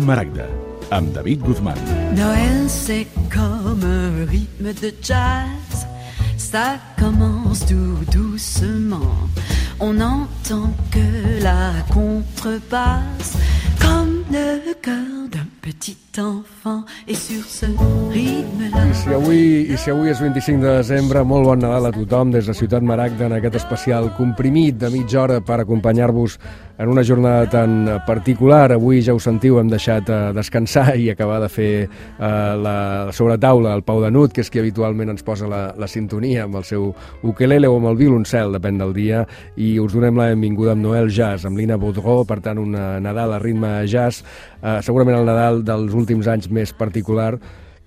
Maragda, David Guzmán. Noël, c'est comme un rythme de jazz. Ça commence tout doucement. On n'entend que la contrebasse, comme le cœur d'un petit enfant. Et sur ce rythme-là. I si, avui, I si avui és 25 de desembre, molt bon Nadal a tothom des de Ciutat Maragda en aquest especial comprimit de mitja hora per acompanyar-vos en una jornada tan particular. Avui ja ho sentiu, hem deixat eh, descansar i acabar de fer eh, la, la sobretaula, el Pau de Nut, que és qui habitualment ens posa la, la sintonia amb el seu ukelele o amb el violoncel, depèn del dia, i us donem la benvinguda amb Noel Jazz, amb Lina Baudreau, per tant, un Nadal a ritme jazz, eh, segurament el Nadal dels últims anys més particular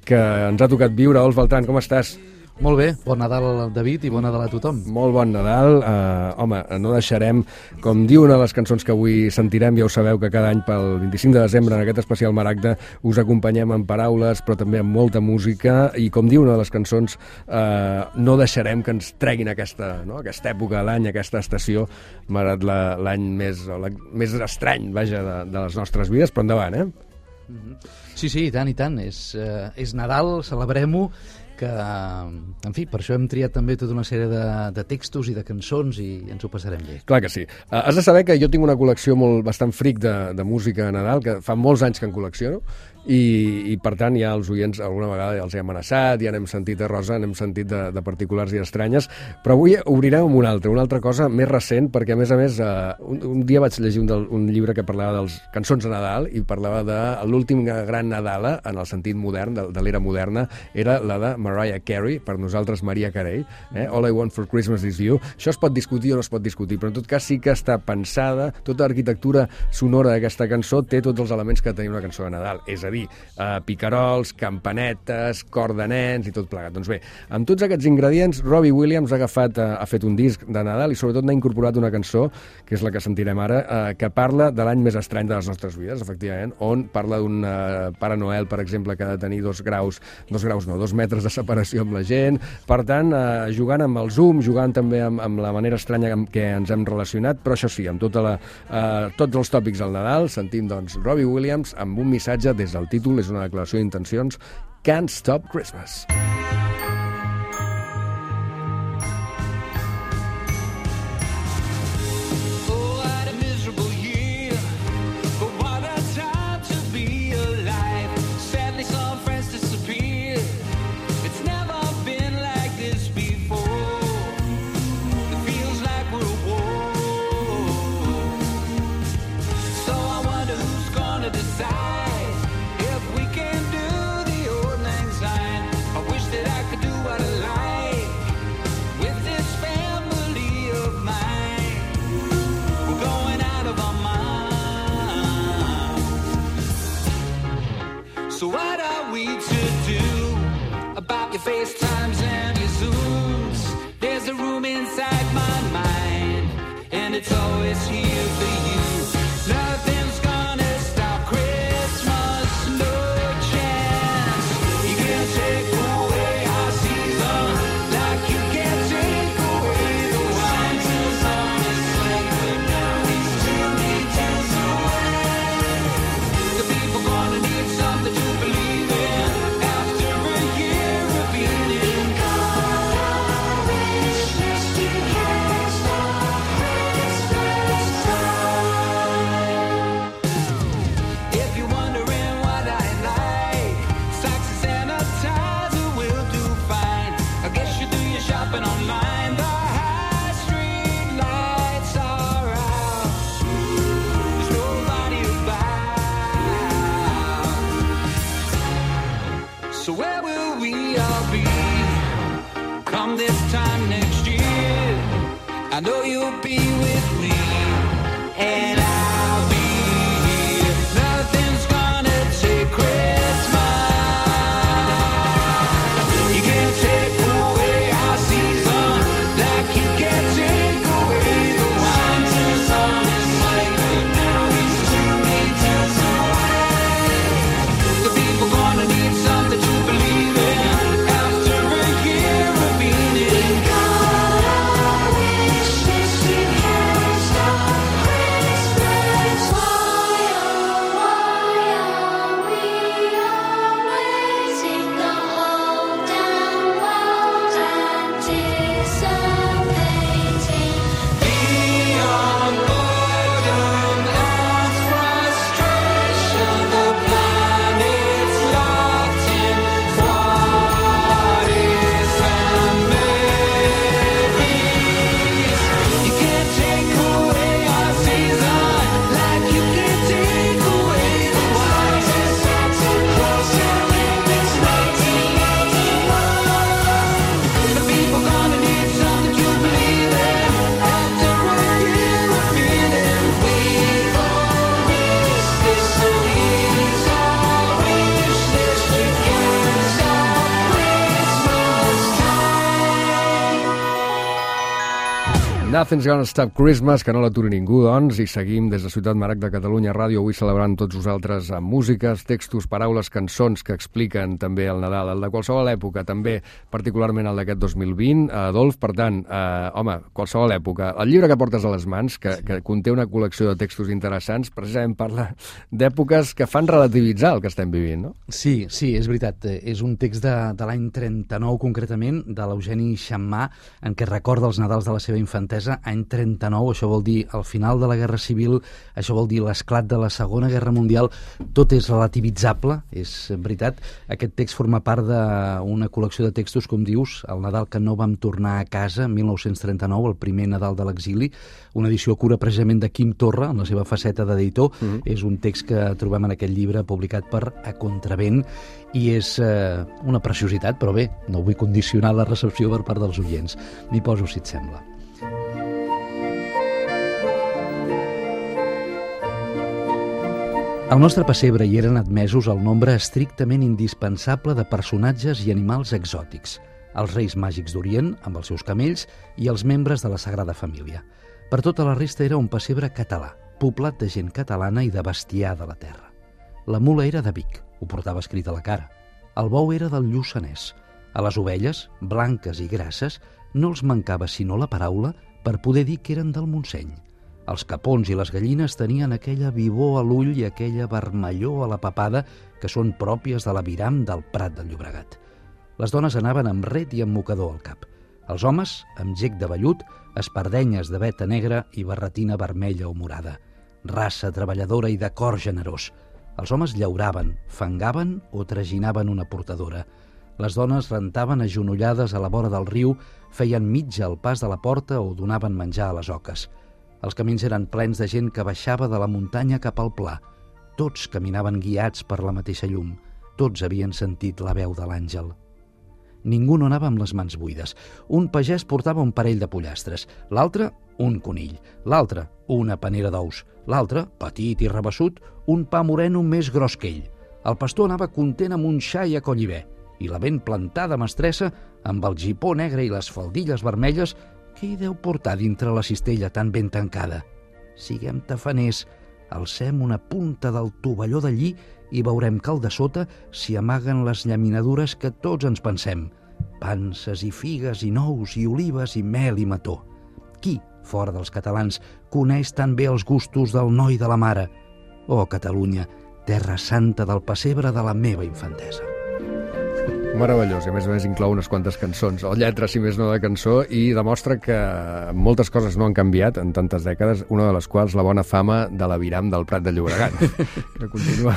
que ens ha tocat viure. Ols Beltran, com estàs? Molt bé, bon Nadal David i bon Nadal a tothom. Molt bon Nadal. Uh, home, no deixarem, com diu una de les cançons que avui sentirem, ja ho sabeu que cada any pel 25 de desembre en aquest especial Maragda us acompanyem amb paraules però també amb molta música i com diu una de les cançons, uh, no deixarem que ens treguin aquesta, no? aquesta època de l'any, aquesta estació, malgrat l'any més, o la, més estrany, vaja, de, de les nostres vides, però endavant, eh? Sí, sí, i tant, i tant. És, eh, és Nadal, celebrem-ho, que, en fi, per això hem triat també tota una sèrie de, de textos i de cançons i ens ho passarem bé. Clar que sí. Uh, has de saber que jo tinc una col·lecció molt bastant fric de, de música a Nadal, que fa molts anys que en col·lecciono, i, i per tant ja els oients alguna vegada ja els he amenaçat, ja n'hem sentit a Rosa, n'hem sentit de, de particulars i estranyes, però avui obrirem amb una altra, una altra cosa més recent, perquè a més a més uh, un, un dia vaig llegir un, del, un llibre que parlava dels cançons de Nadal i parlava de l'últim gran Nadala, en el sentit modern, de, de l'era moderna, era la de Mariah Carey, per nosaltres Maria Carey, eh? All I Want for Christmas is You. Això es pot discutir o no es pot discutir, però en tot cas sí que està pensada, tota l'arquitectura sonora d'aquesta cançó té tots els elements que tenia una cançó de Nadal, és a dir, eh, picarols, campanetes, cor de nens i tot plegat. Doncs bé, amb tots aquests ingredients, Robbie Williams ha agafat, eh, ha fet un disc de Nadal i sobretot n'ha incorporat una cançó, que és la que sentirem ara, eh, que parla de l'any més estrany de les nostres vides, efectivament, on parla d'un eh, Pare Noel, per exemple, que ha de tenir dos graus, dos graus no, dos metres de separació amb la gent, per tant, eh, jugant amb el Zoom, jugant també amb, amb la manera estranya amb què ens hem relacionat, però això sí, amb tota la, eh, tots els tòpics del Nadal, sentim doncs Robbie Williams amb un missatge des del títol, és una declaració d'intencions, Can't Stop Christmas. Oh, Nothing's Gonna Stop Christmas, que no l'aturi ningú, doncs, i seguim des de Ciutat Marac de Catalunya Ràdio, avui celebrant tots vosaltres amb músiques, textos, paraules, cançons que expliquen també el Nadal, el de qualsevol època, també particularment el d'aquest 2020. Adolf, per tant, eh, home, qualsevol època. El llibre que portes a les mans, que, que conté una col·lecció de textos interessants, precisament parla d'èpoques que fan relativitzar el que estem vivint, no? Sí, sí, és veritat. Eh, És un text de, de l'any 39, concretament, de l'Eugeni Xammà, en què recorda els Nadals de la seva infantesa, any 39, això vol dir el final de la Guerra Civil, això vol dir l'esclat de la Segona Guerra Mundial, tot és relativitzable, és veritat. Aquest text forma part d'una col·lecció de textos, com dius, el Nadal que no vam tornar a casa, 1939, el primer Nadal de l'exili, una edició cura precisament de Quim Torra, en la seva faceta d'editor. Mm -hmm. És un text que trobem en aquest llibre publicat per A Contravent i és eh, una preciositat, però bé, no vull condicionar la recepció per part dels oients. M'hi poso, si et sembla. Al nostre pessebre hi eren admesos el nombre estrictament indispensable de personatges i animals exòtics, els reis màgics d'Orient, amb els seus camells, i els membres de la Sagrada Família. Per tota la resta era un pessebre català, poblat de gent catalana i de bestiar de la terra. La mula era de Vic, ho portava escrit a la cara. El bou era del Lluçanès. A les ovelles, blanques i grasses, no els mancava sinó la paraula per poder dir que eren del Montseny. Els capons i les gallines tenien aquella vivor a l'ull i aquella vermellor a la papada que són pròpies de l'aviram del Prat del Llobregat. Les dones anaven amb ret i amb mocador al cap. Els homes, amb gec de vellut, espardenyes de veta negra i barretina vermella o morada. Raça treballadora i de cor generós. Els homes llauraven, fangaven o traginaven una portadora. Les dones rentaven agenollades a la vora del riu, feien mitja al pas de la porta o donaven menjar a les oques. Els camins eren plens de gent que baixava de la muntanya cap al pla. Tots caminaven guiats per la mateixa llum. Tots havien sentit la veu de l'àngel. Ningú no anava amb les mans buides. Un pagès portava un parell de pollastres, l'altre un conill, l'altre una panera d'ous, l'altre, petit i rebassut, un pa moreno més gros que ell. El pastor anava content amb un xai a collibè i la ben plantada mestressa, amb el gipó negre i les faldilles vermelles, què hi deu portar dintre la cistella tan ben tancada? Siguem tafaners, alcem una punta del tovalló d'allí i veurem que al de sota s'hi amaguen les llaminadures que tots ens pensem. Panses i figues i nous i olives i mel i mató. Qui, fora dels catalans, coneix tan bé els gustos del noi de la mare? Oh, Catalunya, terra santa del pessebre de la meva infantesa. Meravellós, i a més a més inclou unes quantes cançons, o lletres, si més no, de cançó, i demostra que moltes coses no han canviat en tantes dècades, una de les quals la bona fama de l'aviram del Prat de Llobregat, que continua,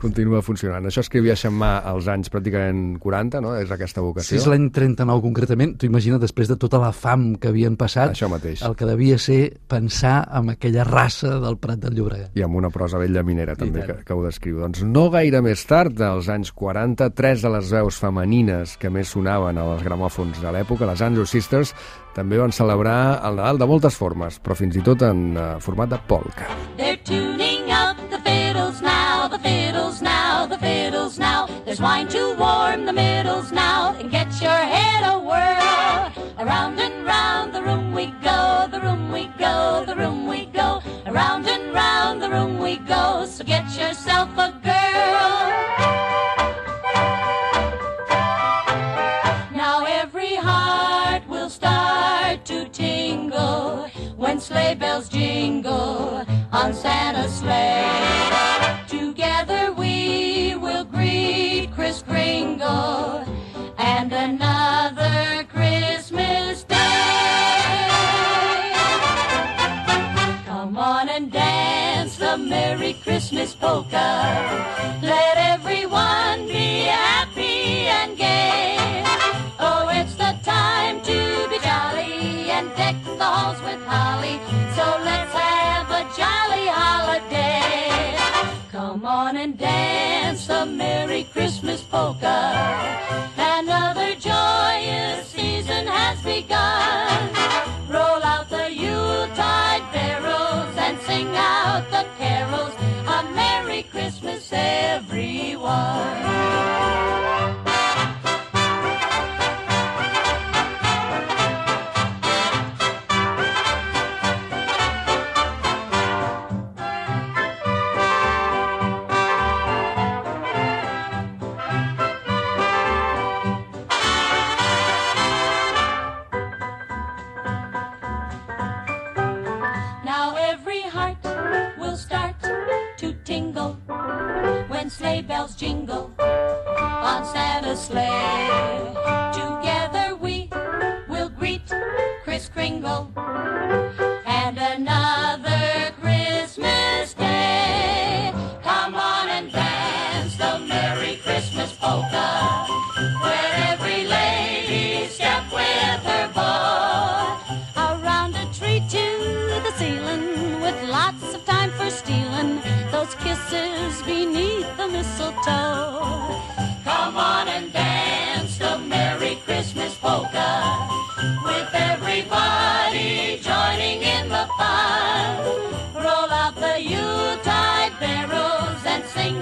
continua funcionant. Això escrivia Xammà als anys pràcticament 40, no? És aquesta Si vocació. és l'any 39 concretament, tu imagina després de tota la fam que havien passat, Això mateix. el que devia ser pensar en aquella raça del Prat del Llobregat. I amb una prosa vella minera, també, que, que ho descriu. Doncs no gaire més tard, als anys 40, tres de les veus femenines que més sonaven als gramòfons de l'època, les Andrew Sisters, també van celebrar el Nadal de moltes formes, però fins i tot en uh, format de polka. They're tuning up the fiddles now, the fiddles now, the fiddles now. There's wine to warm the polka.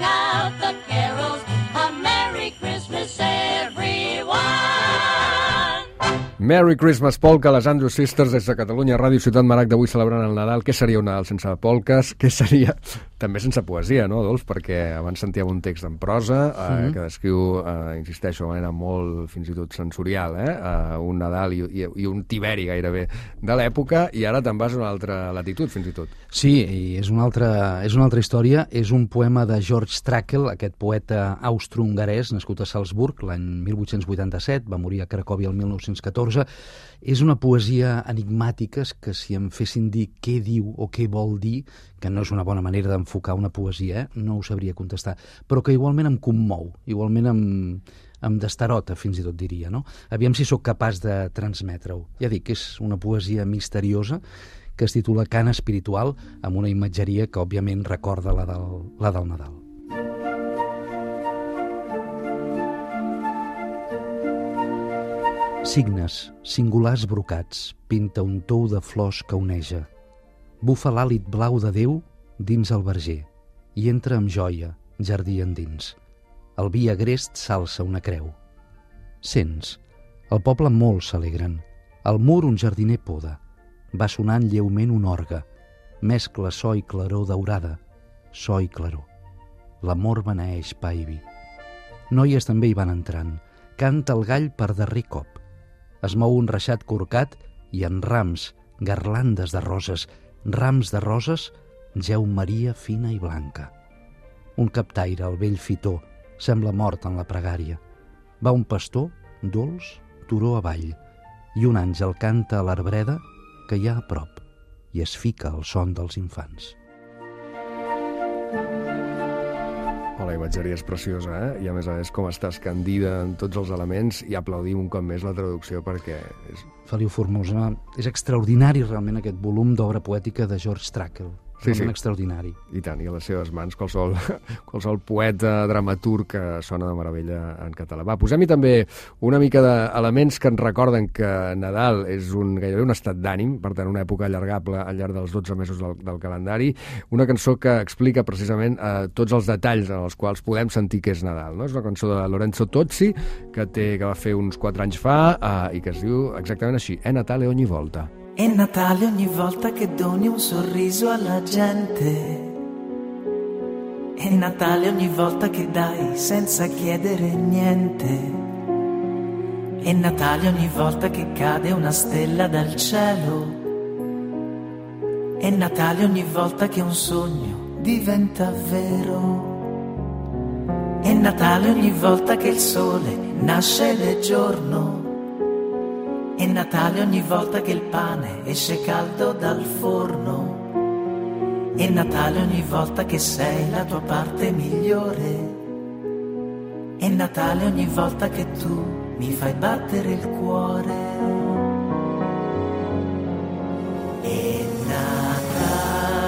나. Merry Christmas Polka, les Andrew Sisters des de Catalunya, Ràdio Ciutat Marac d'avui celebrant el Nadal. Què seria un Nadal sense polques? Què seria també sense poesia, no, Dolç? Perquè abans sentíem un text en prosa eh, que descriu, eh, insisteixo, de manera molt fins i tot sensorial, eh, eh, un Nadal i, i, i un Tiberi gairebé de l'època i ara te'n vas a una altra latitud, fins i tot. Sí, i és una, altra, és una altra història. És un poema de George Trakl, aquest poeta austro-hongarès, nascut a Salzburg l'any 1887, va morir a Cracòvia el 1914. És una poesia enigmàtica que si em fessin dir què diu o què vol dir, que no és una bona manera d'enfocar una poesia, eh? no ho sabria contestar, però que igualment em commou, igualment em, em destarota, fins i tot diria, no? Aviam si sóc capaç de transmetre-ho. Ja dic, és una poesia misteriosa que es titula Cant espiritual, amb una imatgeria que, òbviament, recorda la del, la del Nadal. Signes, singulars brocats, pinta un tou de flors que oneja. Bufa l'àlit blau de Déu dins el verger i entra amb joia, jardí endins. El vi agrest s'alça una creu. Sents, el poble molt s'alegren. Al mur un jardiner poda. Va sonant lleument un orgue. Mescla so i claror daurada. So i claror. L'amor beneeix pa i vi. Noies també hi van entrant. Canta el gall per darrer cop. Es mou un reixat corcat i en rams, garlandes de roses, rams de roses, geu Maria fina i blanca. Un captaire, el vell fitó, sembla mort en la pregària. Va un pastor, dolç, turó avall, i un àngel canta a l'arbreda que hi ha a prop i es fica al son dels infants. Oh, la imatgeria és preciosa, eh? I a més a més com està escandida en tots els elements i aplaudim un cop més la traducció perquè és... Feliu Formosa, és extraordinari realment aquest volum d'obra poètica de George Trakl. Sí, sí. extraordinari. I tant, i a les seves mans qualsevol, qualsevol poeta, dramaturg que sona de meravella en català. Va, posem-hi també una mica d'elements que ens recorden que Nadal és un, gairebé un estat d'ànim, per tant, una època allargable al llarg dels 12 mesos del, del calendari, una cançó que explica precisament eh, tots els detalls en els quals podem sentir que és Nadal. No? És una cançó de Lorenzo Tozzi, que, té, que va fer uns 4 anys fa eh, i que es diu exactament així, È Natale ogni volta. È Natale ogni volta che doni un sorriso alla gente. È Natale ogni volta che dai senza chiedere niente. È Natale ogni volta che cade una stella dal cielo. È Natale ogni volta che un sogno diventa vero. È Natale ogni volta che il sole nasce è giorno. È Natale ogni volta che il pane esce caldo dal forno. È Natale ogni volta che sei la tua parte migliore. È Natale ogni volta che tu mi fai battere il cuore. È Natale,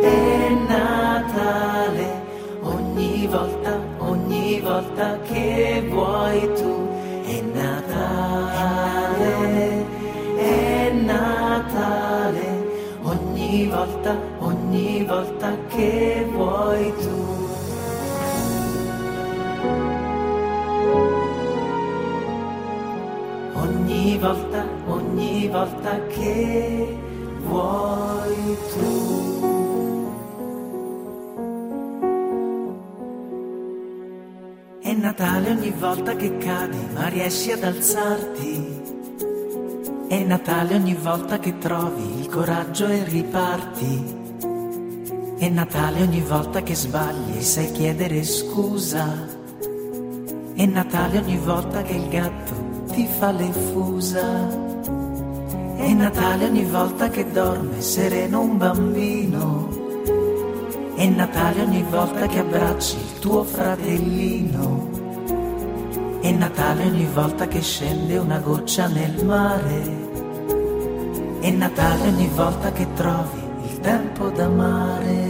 è Natale, ogni volta, ogni volta che vuoi tu. Volta che vuoi tu. Ogni volta, ogni volta che vuoi tu. È Natale ogni volta che cadi, ma riesci ad alzarti. È Natale ogni volta che trovi il coraggio e riparti. È Natale ogni volta che sbagli sai chiedere scusa. È Natale ogni volta che il gatto ti fa le fusa. È Natale ogni volta che dorme sereno un bambino. È Natale ogni volta che abbracci il tuo fratellino. È Natale ogni volta che scende una goccia nel mare. È Natale ogni volta che trovi il tempo d'amare.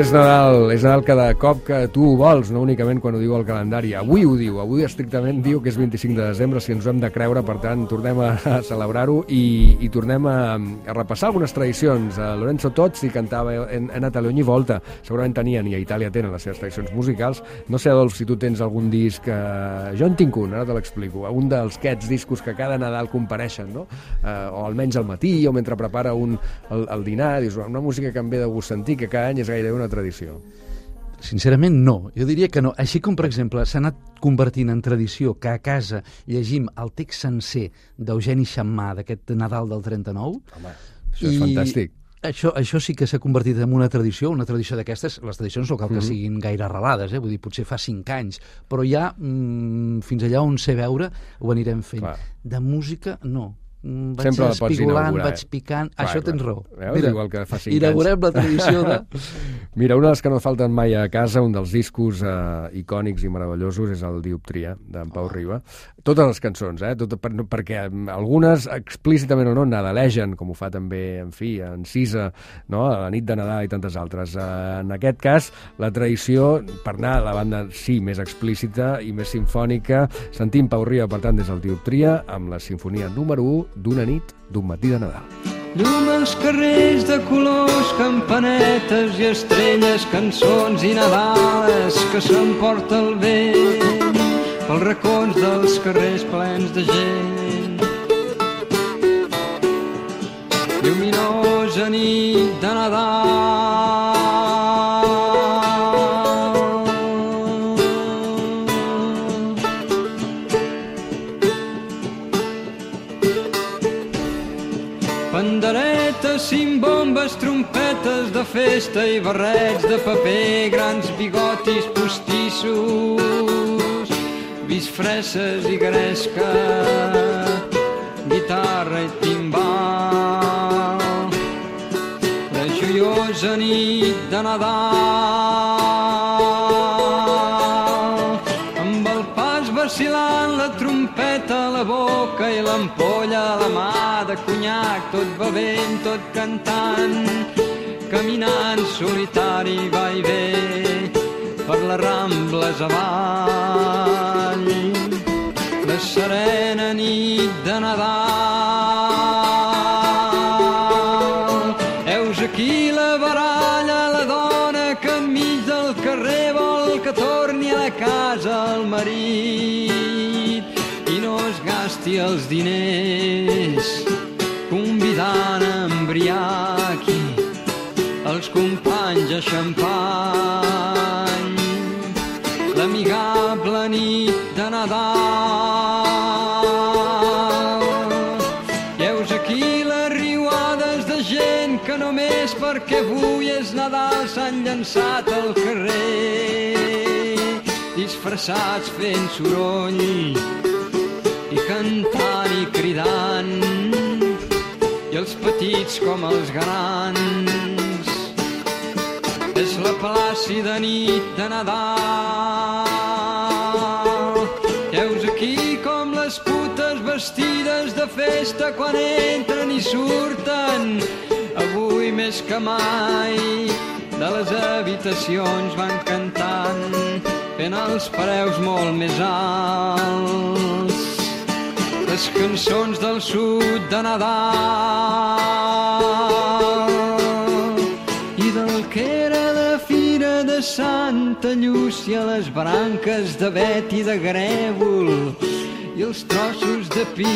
És Nadal, és Nadal cada cop que tu ho vols, no únicament quan ho diu el calendari. Avui ho diu, avui estrictament diu que és 25 de desembre, si ens ho hem de creure, per tant, tornem a, celebrar-ho i, i tornem a, a repassar algunes tradicions. A Lorenzo Tozzi cantava en, en Natale ogni volta, segurament tenien, i a Itàlia tenen les seves tradicions musicals. No sé, Adolf, si tu tens algun disc... Eh, jo en tinc un, ara te l'explico. Un dels aquests discos que cada Nadal compareixen, no? Eh, o almenys al matí, o mentre prepara un, el, el dinar, dius, una música que em ve de gust sentir, que cada any és gairebé una tradició. Sincerament, no. Jo diria que no. Així com, per exemple, s'ha anat convertint en tradició que a casa llegim el text sencer d'Eugeni Xammà d'aquest Nadal del 39. Home, això és fantàstic. Això, això sí que s'ha convertit en una tradició, una tradició d'aquestes, les tradicions no cal que siguin gaire arrelades, eh? vull dir, potser fa cinc anys, però ja mm, fins allà on sé veure ho anirem fent. Clar. De música, no. Mm, Vaig Sempre la pots espigolant, inaugurar, vaig eh? picant... Clar, això tens clar. raó. Veus? Igual que fa cinc inaugurem anys. la tradició de... Mira, una de les que no falten mai a casa, un dels discos eh, icònics i meravellosos és el Dioptria, d'en Pau Riba. Totes les cançons, eh? Tot, per, perquè mm, algunes, explícitament o no, nadalegen, com ho fa també, en fi, en Cisa, no? a la nit de Nadal i tantes altres. Eh, en aquest cas, la tradició, per anar a la banda, sí, més explícita i més sinfònica, sentim Pau Riba, per tant, des del Dioptria, amb la sinfonia número 1 d'una nit d'un matí de Nadal. Llum als carrers de colors, campanetes i estrelles, cançons i nadales que s'emporta el vent pels racons dels carrers plens de gent. Lluminosa nit de Nadal. Panderetes, cimbombes, trompetes de festa i barrets de paper, grans bigotis postissos, visfresses i gresca, guitarra i timbal. La joiosa nit de Nadal, amb el pas vacilant, la trompeta a la boca i l'ampolla a la mà de conyac, tot bevent, tot cantant, caminant solitari va i ve per les rambles avall. La serena nit de Nadal. Heus aquí la baralla, la dona que enmig del carrer vol que torni a la casa el marit i no es gasti els diners convidant a embriac els companys a xampany Nadal. Heus aquí les riuades de gent que només perquè avui és Nadal s'han llançat al carrer, disfressats fent soroll i cantant i cridant, i els petits com els grans és la plàcida nit de Nadal. De festa quan entren i surten, avui més que mai, de les habitacions van cantant, fent els pareus molt més alts. Les cançons del sud de Nadal. I del que era de fira de Santa Llúcia, les branques de vet i de grèvol i els trossos de pi.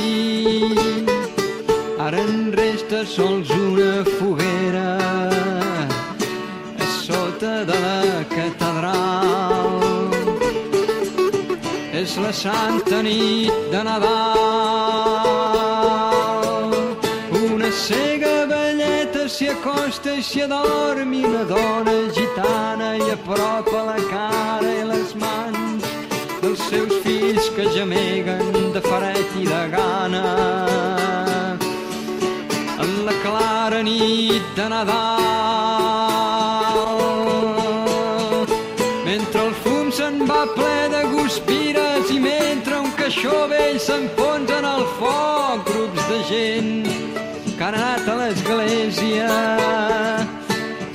Ara en resta sols una foguera a sota de la catedral. És la santa nit de Nadal. Una cega velleta s'hi acosta i s'hi adormi una dona gitana i apropa la cara i les mans seus fills que gemeguen de fred i de gana. En la clara nit de Nadal, mentre el fum se'n va ple de guspires i mentre un caixó vell s'enfonsa en el foc, grups de gent que han anat a l'església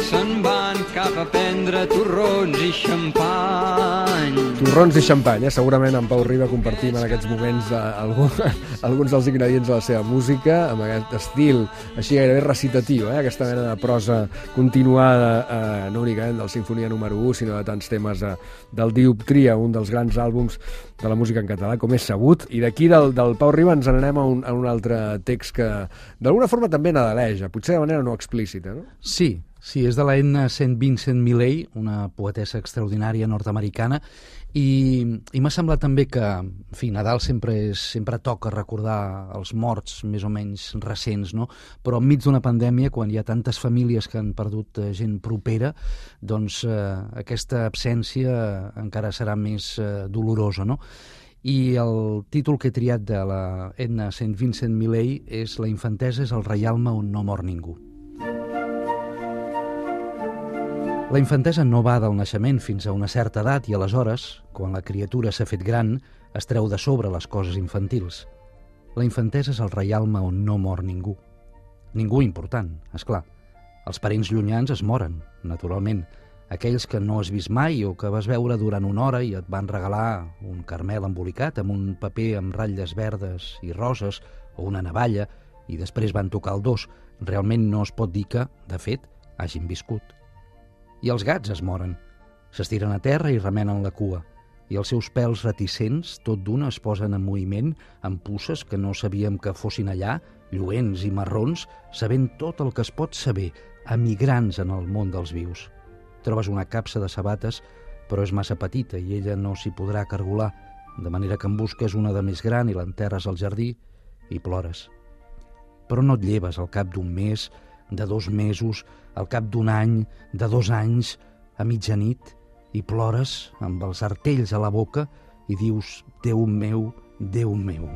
se'n van cap a prendre torrons i xampany. Torrons i xampany, eh? segurament en Pau Riba compartim en aquests moments eh, algun, alguns dels ingredients de la seva música, amb aquest estil així gairebé recitatiu, eh? aquesta mena de prosa continuada, eh, no únicament del Sinfonia número 1, sinó de tants temes eh, del Dioptria, un dels grans àlbums de la música en català, com és sabut. I d'aquí del, del Pau Riba ens n'anem a, un, a un altre text que d'alguna forma també nadaleja, potser de manera no explícita, no? Sí, sí, és de la Edna St. Vincent Millay, una poetessa extraordinària nord-americana, i, i m'ha semblat també que, en fi, Nadal sempre, és, sempre toca recordar els morts més o menys recents, no? però enmig d'una pandèmia, quan hi ha tantes famílies que han perdut eh, gent propera, doncs eh, aquesta absència encara serà més eh, dolorosa, no? I el títol que he triat de la Edna St. Vincent Millay és La infantesa és el reialme on no mor ningú. La infantesa no va del naixement fins a una certa edat i aleshores, quan la criatura s'ha fet gran, es treu de sobre les coses infantils. La infantesa és el reialme on no mor ningú. Ningú important, és clar. Els parents llunyans es moren, naturalment. Aquells que no has vist mai o que vas veure durant una hora i et van regalar un carmel embolicat amb un paper amb ratlles verdes i roses o una navalla i després van tocar el dos, realment no es pot dir que, de fet, hagin viscut. I els gats es moren. S'estiren a terra i remenen la cua. I els seus pèls reticents, tot d'una, es posen en moviment, amb pusses que no sabíem que fossin allà, lluents i marrons, sabent tot el que es pot saber, emigrants en el món dels vius. Trobes una capsa de sabates, però és massa petita i ella no s'hi podrà cargolar, de manera que en busques una de més gran i l'enterres al jardí i plores. Però no et lleves al cap d'un mes, de dos mesos, al cap d'un any, de dos anys, a mitjanit, i plores amb els artells a la boca i dius, Déu meu, Déu meu.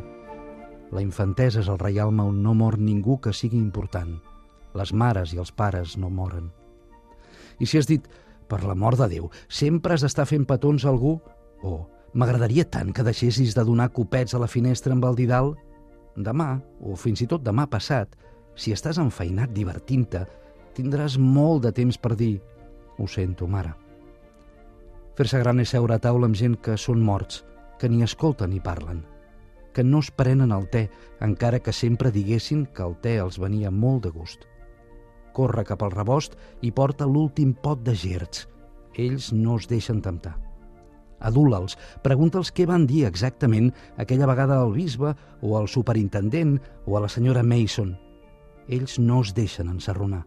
La infantesa és el reialme on no mor ningú que sigui important. Les mares i els pares no moren. I si has dit, per la mort de Déu, sempre has d'estar fent petons a algú? O, m'agradaria tant que deixessis de donar copets a la finestra amb el didal? Demà, o fins i tot demà passat, si estàs enfeinat divertint-te, tindràs molt de temps per dir «Ho sento, mare». Fer-se gran és seure a taula amb gent que són morts, que ni escolten ni parlen, que no es prenen el te, encara que sempre diguessin que el te els venia molt de gust. Corre cap al rebost i porta l'últim pot de gerds. Ells no es deixen temptar. Adula'ls, pregunta'ls què van dir exactament aquella vegada al bisbe o al superintendent o a la senyora Mason. Ells no es deixen ensarronar.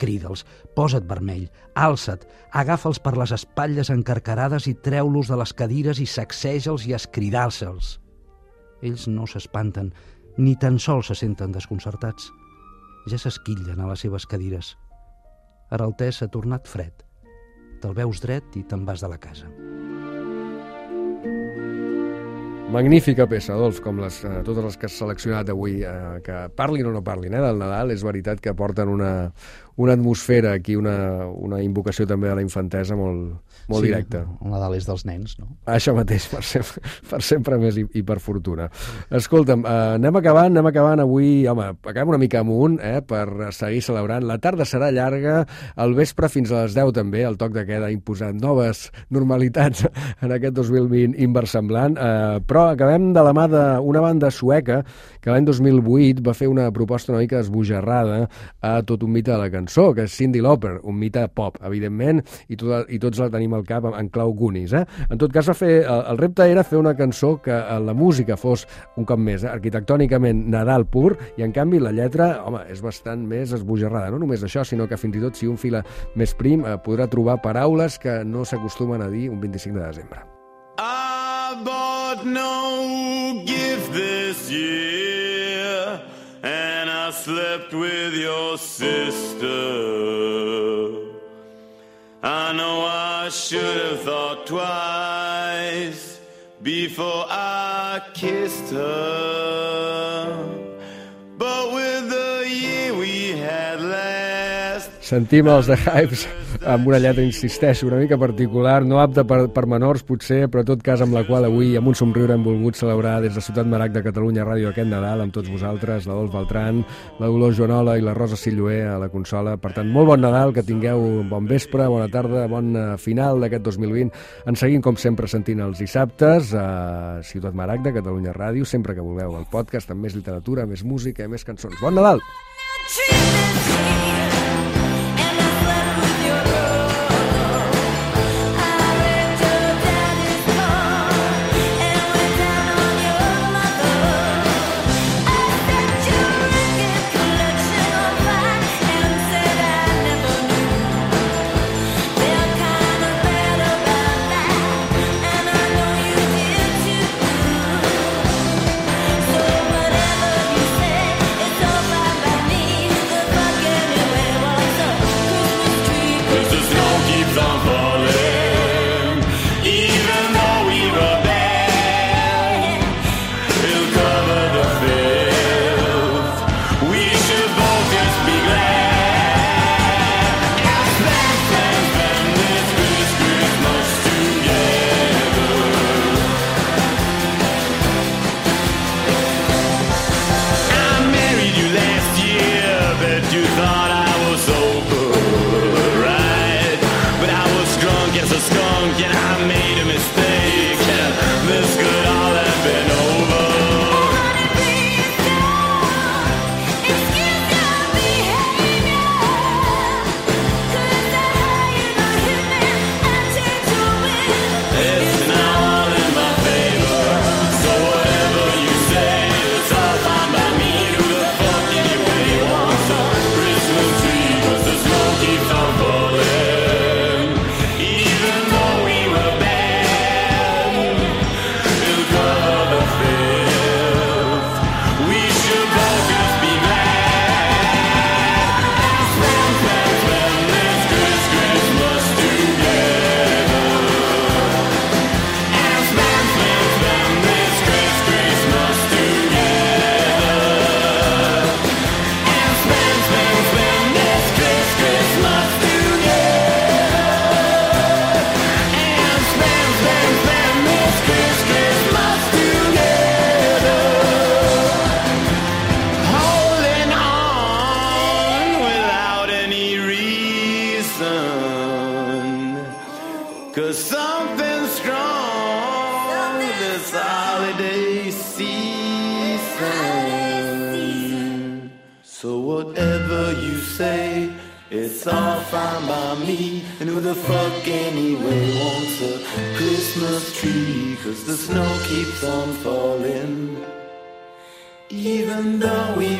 Crida'ls, posa't vermell, alça't, agafa'ls per les espatlles encarcarades i treu-los de les cadires i sacseja'ls i escridar-se'ls. Ells no s'espanten, ni tan sols se senten desconcertats. Ja s'esquillen a les seves cadires. Ara el te s'ha tornat fred. Te'l veus dret i te'n vas de la casa. Magnífica peça, Adolf, com les, eh, totes les que has seleccionat avui, eh, que parlin o no parlin eh, del Nadal, és veritat que porten una, una atmosfera aquí, una, una invocació també a la infantesa molt, molt sí, directa. El Nadal és dels nens, no? Això mateix, per sempre, per sempre més i, i per fortuna. Escolta'm, eh, anem acabant, anem acabant avui, home, acabem una mica amunt, eh, per seguir celebrant. La tarda serà llarga, el vespre fins a les 10 també, el toc de queda imposant noves normalitats en aquest 2020 inversemblant, eh, però acabem de la mà d'una banda sueca que l'any 2008 va fer una proposta una mica esbojarrada a tot un mite de la cançó que és Cindy Lauper, un mite pop, evidentment, i, tot, i tots la tenim al cap en, clau Goonies. Eh? En tot cas, va fer, el, el repte era fer una cançó que eh, la música fos, un cop més, eh, arquitectònicament Nadal pur, i en canvi la lletra, home, és bastant més esbojarrada. No només això, sinó que fins i tot si un fila més prim eh, podrà trobar paraules que no s'acostumen a dir un 25 de desembre. I bought no gift this year, slept with your sister. I know I should have thought twice before I kissed her. But Sentim els The Hypes amb una lletra, insisteixo, una mica particular, no apta per, per menors, potser, però tot cas amb la qual avui, amb un somriure, hem volgut celebrar des de Ciutat Marac de Catalunya Ràdio aquest Nadal amb tots vosaltres, la Dolç Beltran, la Dolors Joanola i la Rosa Silloé a la consola. Per tant, molt bon Nadal, que tingueu bon vespre, bona tarda, bon eh, final d'aquest 2020. Ens seguim, com sempre, sentint els dissabtes a Ciutat Marac de Catalunya Ràdio, sempre que vulgueu, el podcast amb més literatura, més música i més cançons. Bon Nadal! Cause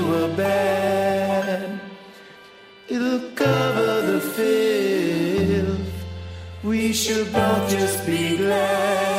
were bad, it'll cover the filth. We should both just be glad.